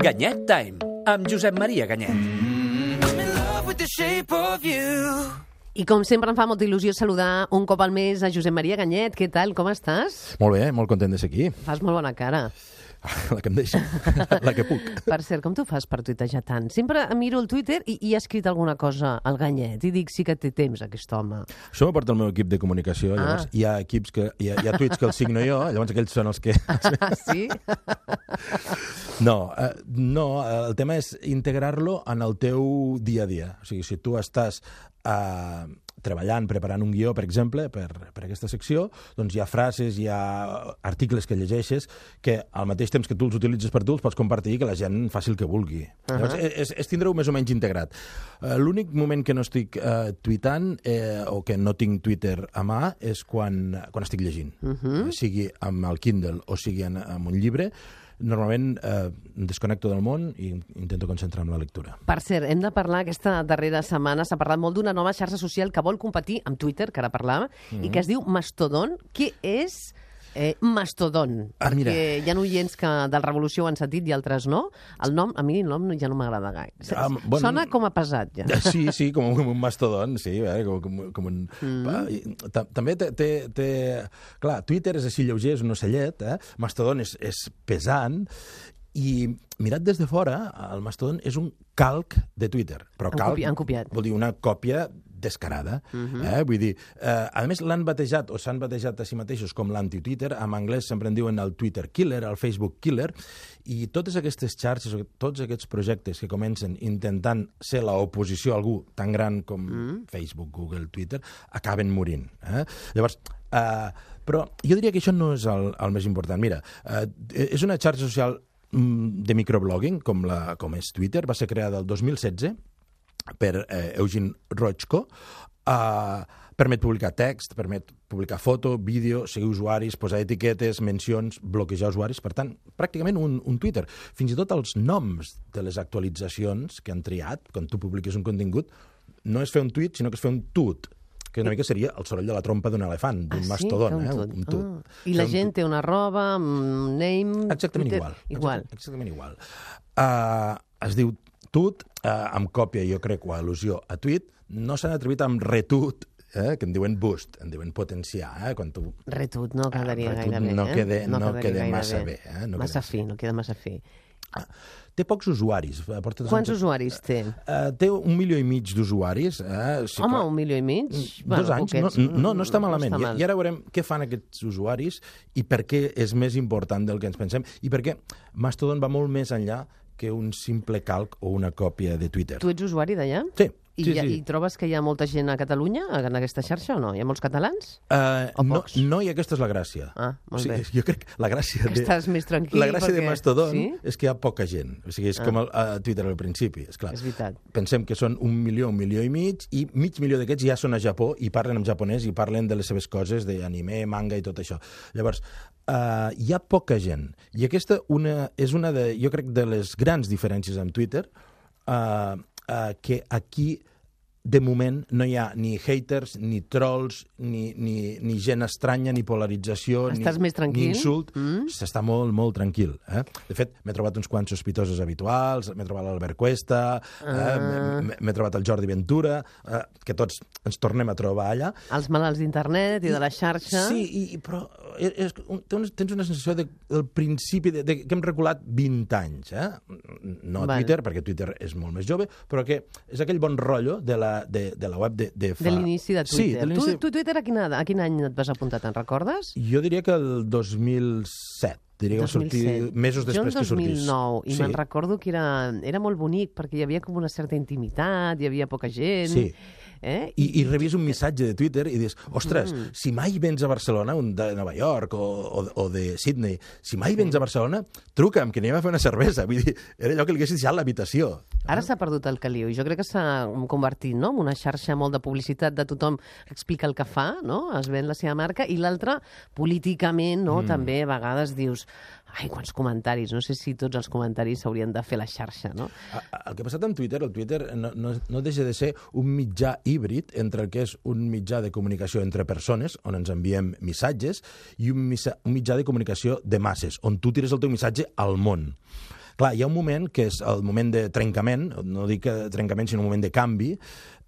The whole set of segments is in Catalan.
Ganyet Time, amb Josep Maria Ganyet. I'm in love with the shape of you. I com sempre em fa molta il·lusió saludar un cop al mes a Josep Maria Ganyet. Què tal, com estàs? Molt bé, molt content de ser aquí. Fas molt bona cara. La que em deixa, la que puc. Per cert, com tu fas per tuitejar tant? Sempre miro el Twitter i, i ha escrit alguna cosa al Ganyet i dic sí que té temps, aquest home. Això m'ho porta el meu equip de comunicació. Llavors, Ah. hi ha equips que... Hi ha, hi ha tuits que els signo jo, llavors aquells són els que... Ah, sí? No, eh, no, eh, el tema és integrar-lo en el teu dia a dia. O sigui, si tu estàs eh, treballant, preparant un guió, per exemple, per, per aquesta secció, doncs hi ha frases, hi ha articles que llegeixes que al mateix temps que tu els utilitzes per tu els pots compartir i que la gent faci el que vulgui. Uh -huh. Llavors, és, és tindre-ho més o menys integrat. Eh, L'únic moment que no estic eh, tuitant eh, o que no tinc Twitter a mà és quan, quan estic llegint. Uh -huh. Sigui amb el Kindle o sigui en, amb un llibre, normalment eh, em desconnecto del món i intento concentrar en la lectura. Per cert, hem de parlar, aquesta darrera setmana s'ha parlat molt d'una nova xarxa social que vol competir amb Twitter, que ara parlàvem, mm -hmm. i que es diu Mastodon. Què és eh, Mastodon? Ah, mira. Perquè hi ha oients que del Revolució ho han sentit i altres no. El nom, a mi el nom ja no m'agrada gaire. Ah, bueno- Sona com a pesat, ja. Sí, sí, com, un- com un mastodon, sí, eh? com, com, com un... Mm. Va, i ta- també té, té, té... Clar, Twitter és així lleuger, és un ocellet, eh? Mastodon és, és pesant, i mirat des de fora, el Mastodon és un calc de Twitter. Però Han calc copi- han copiat. vol dir una còpia descarada. Uh -huh. eh? Vull dir, eh, a més l'han batejat, o s'han batejat a si mateixos com l'anti-Twitter, en anglès sempre en diuen el Twitter killer, el Facebook killer, i totes aquestes xarxes, tots aquests projectes que comencen intentant ser l'oposició a algú tan gran com uh -huh. Facebook, Google, Twitter, acaben morint. Eh? Llavors, eh, però jo diria que això no és el, el més important. Mira, eh, és una xarxa social mm, de microblogging, com, la, com és Twitter, va ser creada el 2016, per eh, Eugene Rochko, eh, permet publicar text, permet publicar foto, vídeo, seguir usuaris, posar etiquetes, mencions, bloquejar usuaris, per tant, pràcticament un, un Twitter. Fins i tot els noms de les actualitzacions que han triat, quan tu publiques un contingut, no és fer un tuit, sinó que és fer un tut, que una mica seria el soroll de la trompa d'un elefant, d'un Ah, sí? mastodon, Que eh? un tut. Ah. I la un gent tut. té una roba, un name... Exactament Twitter, igual. Igual. Exactament, exactament igual. Uh, es diu tut, uh, amb còpia, jo crec, o al·lusió a tuit, no s'han atrevit amb retut, eh, que en diuen boost, en diuen potenciar, eh, quan tu... Retut no quedaria retut gaire bé, no eh? queda- no quedaria queda massa bé, eh? No massa fi, no queda massa fi. Ah, té pocs usuaris. eh, Porta Quants anys- usuaris té? Uh, té un milió i mig d'usuaris. Eh? Sí, Home, clar. un milió i mig? Dos anys, no, poquets. no, no està malament. No està I, mal. I ara veurem què fan aquests usuaris i per què és més important del que ens pensem i per què Mastodon va molt més enllà que un simple calc o una còpia de Twitter. Tu ets usuari d'allà? Sí, I, sí, sí. I trobes que hi ha molta gent a Catalunya en aquesta xarxa o no? Hi ha molts catalans? Uh, O no, pocs? no, i aquesta és la gràcia. Ah, molt o sigui, bé. Jo crec que la gràcia Que de... estàs més tranquil La gràcia de perquè- Mastodon Sí? és que hi ha poca gent. O sigui, és com el, a Twitter al principi. És, clar. És veritat. Pensem que són un milió, un milió i mig, i mig milió d'aquests ja són a Japó i parlen en japonès i parlen de les seves coses, d'anime, manga i tot això. Llavors, uh, hi ha poca gent. I aquesta una, és una, de, jo crec, de les grans diferències amb Twitter, uh, uh, que aquí de moment no hi ha ni haters, ni trolls, ni, ni, ni gent estranya, ni polarització, Estàs ni, més tranquil? ni insult. Mm. S'està molt, molt tranquil. Eh? De fet, m'he trobat uns quants sospitosos habituals, m'he trobat l'Albert Cuesta, Ah. eh? m'he- m'he trobat el Jordi Ventura, eh? que tots ens tornem a trobar allà. Els malalts d'internet i de la xarxa? Sí, i- però és, és, un- tens, una sensació de, del principi, de, de, que hem reculat 20 anys. Eh? No a Vale. Twitter, perquè Twitter és molt més jove, però que és aquell bon rotllo de la, de, de la web de, de fa... De l'inici de Sí, Twitter. de l'inici... tu, tu Twitter a quin, a quin any et vas apuntar, te'n recordes? Jo diria que el 2007. Diria que sortir 2007. mesos després que sortís. Jo en 2009, i Sí. me'n recordo que era, era molt bonic, perquè hi havia com una certa intimitat, hi havia poca gent... Sí. Eh? I, i rebies un missatge de Twitter i dius, ostres, mm. si mai vens a Barcelona, un de Nova York o, o, o de Sydney, si mai vens a Barcelona, truca'm, que anem a fer una cervesa. Vull dir, era allò que li haguessis deixat l'habitació. Ara s'ha perdut el caliu i jo crec que s'ha convertit no? en una xarxa molt de publicitat de tothom que explica el que fa, no? es ven la seva marca, i l'altra, políticament, no? Mm. també a vegades dius ai, quants comentaris, no sé si tots els comentaris s'haurien de fer a la xarxa, no? El que ha passat amb Twitter, el Twitter no, no, no deixa de ser un mitjà híbrid entre el que és un mitjà de comunicació entre persones, on ens enviem missatges, i un, missa, un mitjà de comunicació de masses, on tu tires el teu missatge al món. Clar, hi ha un moment que és el moment de trencament, no dic trencament, sinó un moment de canvi,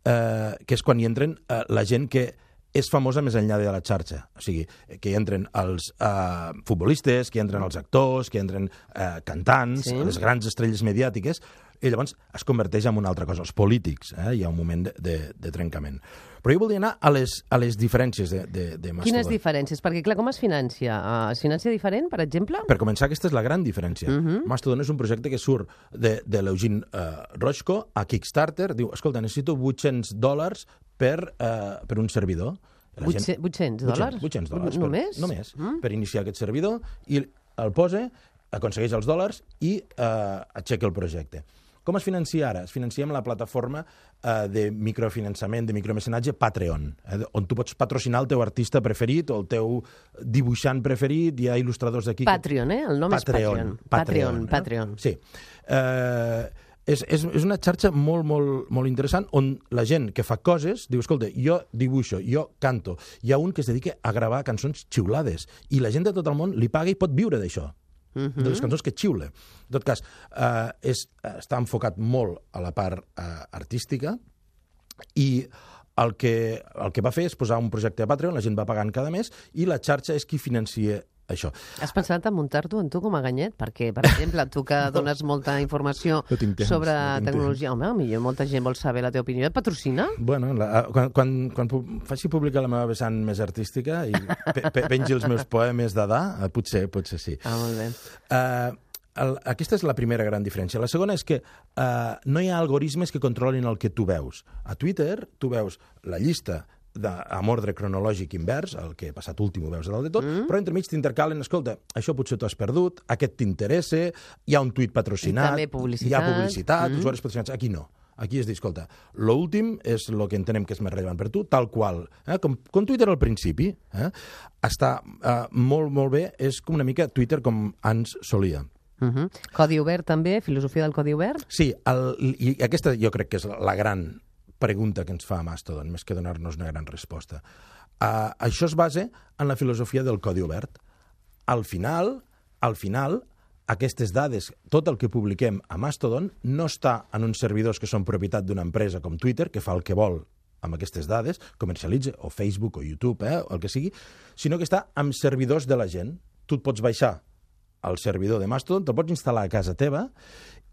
eh, que és quan hi entren eh, la gent que és famosa més enllà de la xarxa. O sigui, que hi entren els eh, futbolistes, que hi entren els actors, que hi entren eh, cantants, Sí. les grans estrelles mediàtiques, i llavors es converteix en una altra cosa, els polítics. Eh? Hi ha un moment de, de, de trencament. Però jo voldria anar a les, a les diferències de, de, de Mastodon. Quines diferències? Perquè, clar, com es financia? Uh, es financia diferent, per exemple? Per començar, aquesta és la gran diferència. Uh Mhm. -huh. Mastodon és un projecte que surt de, de l'Eugene uh, Rochko a Kickstarter. Diu, escolta, necessito 800 dòlars per, uh, per un servidor. La 800, 800 dòlars? 800 dòlars. Només? Per, només, mm. per iniciar aquest servidor, i el posa, aconsegueix els dòlars i uh, aixeca el projecte. Com es financia ara? Es financia amb la plataforma eh, de microfinançament, de micromecenatge Patreon, eh, on tu pots patrocinar el teu artista preferit o el teu dibuixant preferit. Hi ha il·lustradors d'aquí... que- Patreon, eh? El nom és Patreon. Patreon, eh? Patreon. Sí. Eh, és, és, és una xarxa molt, molt, molt interessant on la gent que fa coses diu, escolta, jo dibuixo, jo canto. Hi ha un que es dedica a gravar cançons xiulades i la gent de tot el món li paga i pot viure d'això. Uh -huh. de les cançons que xiule. En tot cas, eh, és, està enfocat molt a la part eh, artística i el que, el que va fer és posar un projecte a Patreon, la gent va pagant cada mes, i la xarxa és qui financia això. Has pensat en muntar-t'ho en tu com a ganyet? Perquè, per exemple, tu que dones molta informació No temps, sobre no tecnologia, home, millor molta gent vol saber la teva opinió. Et patrocina? Bueno, la, quan, quan, quan pu- faci pública la meva vessant més artística i pe, pe, pengi els meus poemes d'Adà, eh, potser, potser sí. Ah, molt bé. Uh, el, aquesta és la primera gran diferència. La segona és que uh, no hi ha algoritmes que controlin el que tu veus. A Twitter tu veus la llista de, amb ordre cronològic invers, el que ha passat últim ho veus a dalt de tot, mm. però entremig t'intercalen, escolta, això potser t'ho has perdut, aquest t'interessa, hi ha un tuit patrocinat, hi ha publicitat, Mm. usuaris patrocinats, aquí no. Aquí és dir, escolta, l'últim és el que entenem que és més rellevant per tu, tal qual. Eh? Com, com Twitter al principi, eh? està eh, molt, molt bé, és com una mica Twitter com ans solia. Uh -huh. Codi obert també, filosofia del codi obert? Sí, el, i aquesta jo crec que és la gran pregunta que ens fa Mastodon, més que donar-nos una gran resposta. Uh, això es basa en la filosofia del codi obert. Al final, al final, aquestes dades, tot el que publiquem a Mastodon, no està en uns servidors que són propietat d'una empresa com Twitter, que fa el que vol amb aquestes dades, comercialitza, o Facebook, o YouTube, eh, o el que sigui, sinó que està amb servidors de la gent. Tu et pots baixar al servidor de Mastodon, te'l pots instal·lar a casa teva,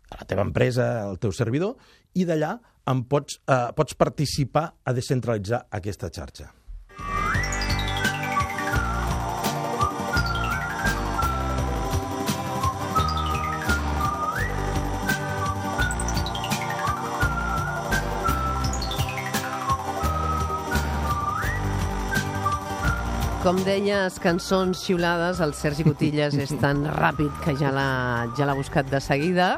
a la teva empresa, al teu servidor, i d'allà en pots, eh, pots participar a descentralitzar aquesta xarxa. Com deies, cançons xiulades, el Sergi Cotillas és tan ràpid que ja l'ha ja l'ha buscat de seguida.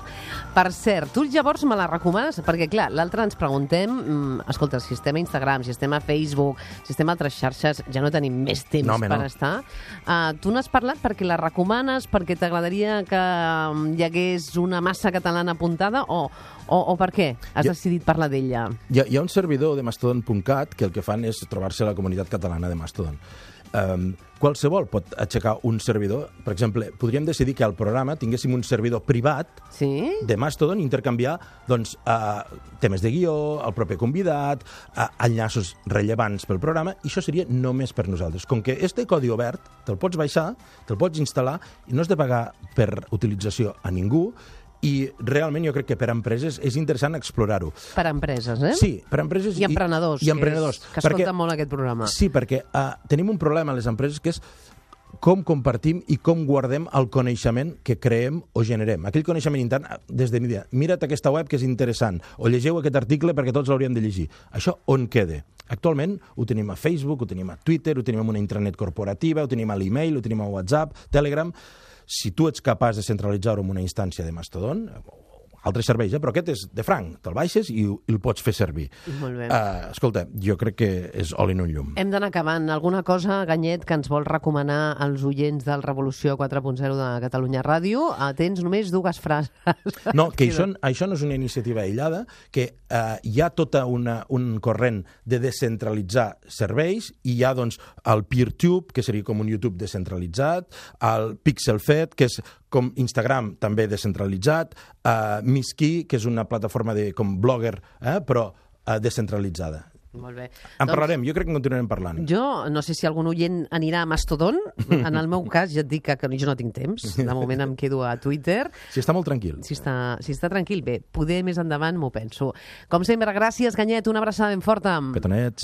Per cert, tu llavors me la recomanes? Perquè, clar, l'altre ens preguntem, mm, escolta, si estem a Instagram, si estem a Facebook, si estem a altres xarxes, ja no tenim més temps No, home, per no. estar. Uh, tu n'has parlat perquè la recomanes, perquè t'agradaria que mm, hi hagués una massa catalana apuntada o, o, o per què has Jo- decidit parlar d'ella? Hi ha, hi ha un servidor de mastodon.cat que el que fan és trobar-se a la comunitat catalana de Mastodon. Um, qualsevol pot aixecar un servidor. Per exemple, podríem decidir que al programa tinguéssim un servidor privat Sí? de Mastodon i intercanviar doncs, uh, temes de guió, el propi convidat, uh, enllaços rellevants pel programa, i això seria només per nosaltres. Com que este codi obert, te'l pots baixar, te'l pots instal·lar, i no has de pagar per utilització a ningú, i realment jo crec que per a empreses és interessant explorar-ho. Per a empreses, eh? Sí, per a empreses I emprenedors, I, i emprenedors. que, és, que escolten molt aquest programa. Sí, perquè uh, tenim un problema a les empreses que és com compartim i com guardem el coneixement que creem o generem. Aquell coneixement intern, eh, des de mira, mira't aquesta web que és interessant, o llegeu aquest article perquè tots l'hauríem de llegir. Això on queda? Actualment ho tenim a Facebook, ho tenim a Twitter, ho tenim en una intranet corporativa, ho tenim a l'email, ho tenim a WhatsApp, Telegram... Si tu ets capaç de centralitzar-ho en una instància de Mastodon, o altres serveis, eh? però aquest és de franc, te'l baixes i, i el pots fer servir. Molt bé. Uh, escolta, jo crec que és oli en un llum. Hem d'anar acabant. Alguna cosa, Ganyet, que ens vol recomanar als oients del Revolució 4.0 de Catalunya Ràdio? Ah, tens només dues frases. No, que això, això no és una iniciativa aïllada, que eh, hi ha tota una, un corrent de descentralitzar serveis, i hi ha doncs, el PeerTube, que seria com un YouTube descentralitzat, el PixelFed, que és com Instagram, també descentralitzat, uh, Miski, que és una plataforma de, com blogger, eh, però uh, descentralitzada. Molt bé. En parlarem, jo crec que en continuarem parlant. Jo no sé si algun oient anirà a Mastodon. En el meu cas ja et dic que, que jo no tinc temps. De moment em quedo a Twitter. Si està molt tranquil. Si està, si està tranquil, bé, poder més endavant m'ho penso. Com sempre, gràcies, Ganyet, una abraçada ben forta. Petonets.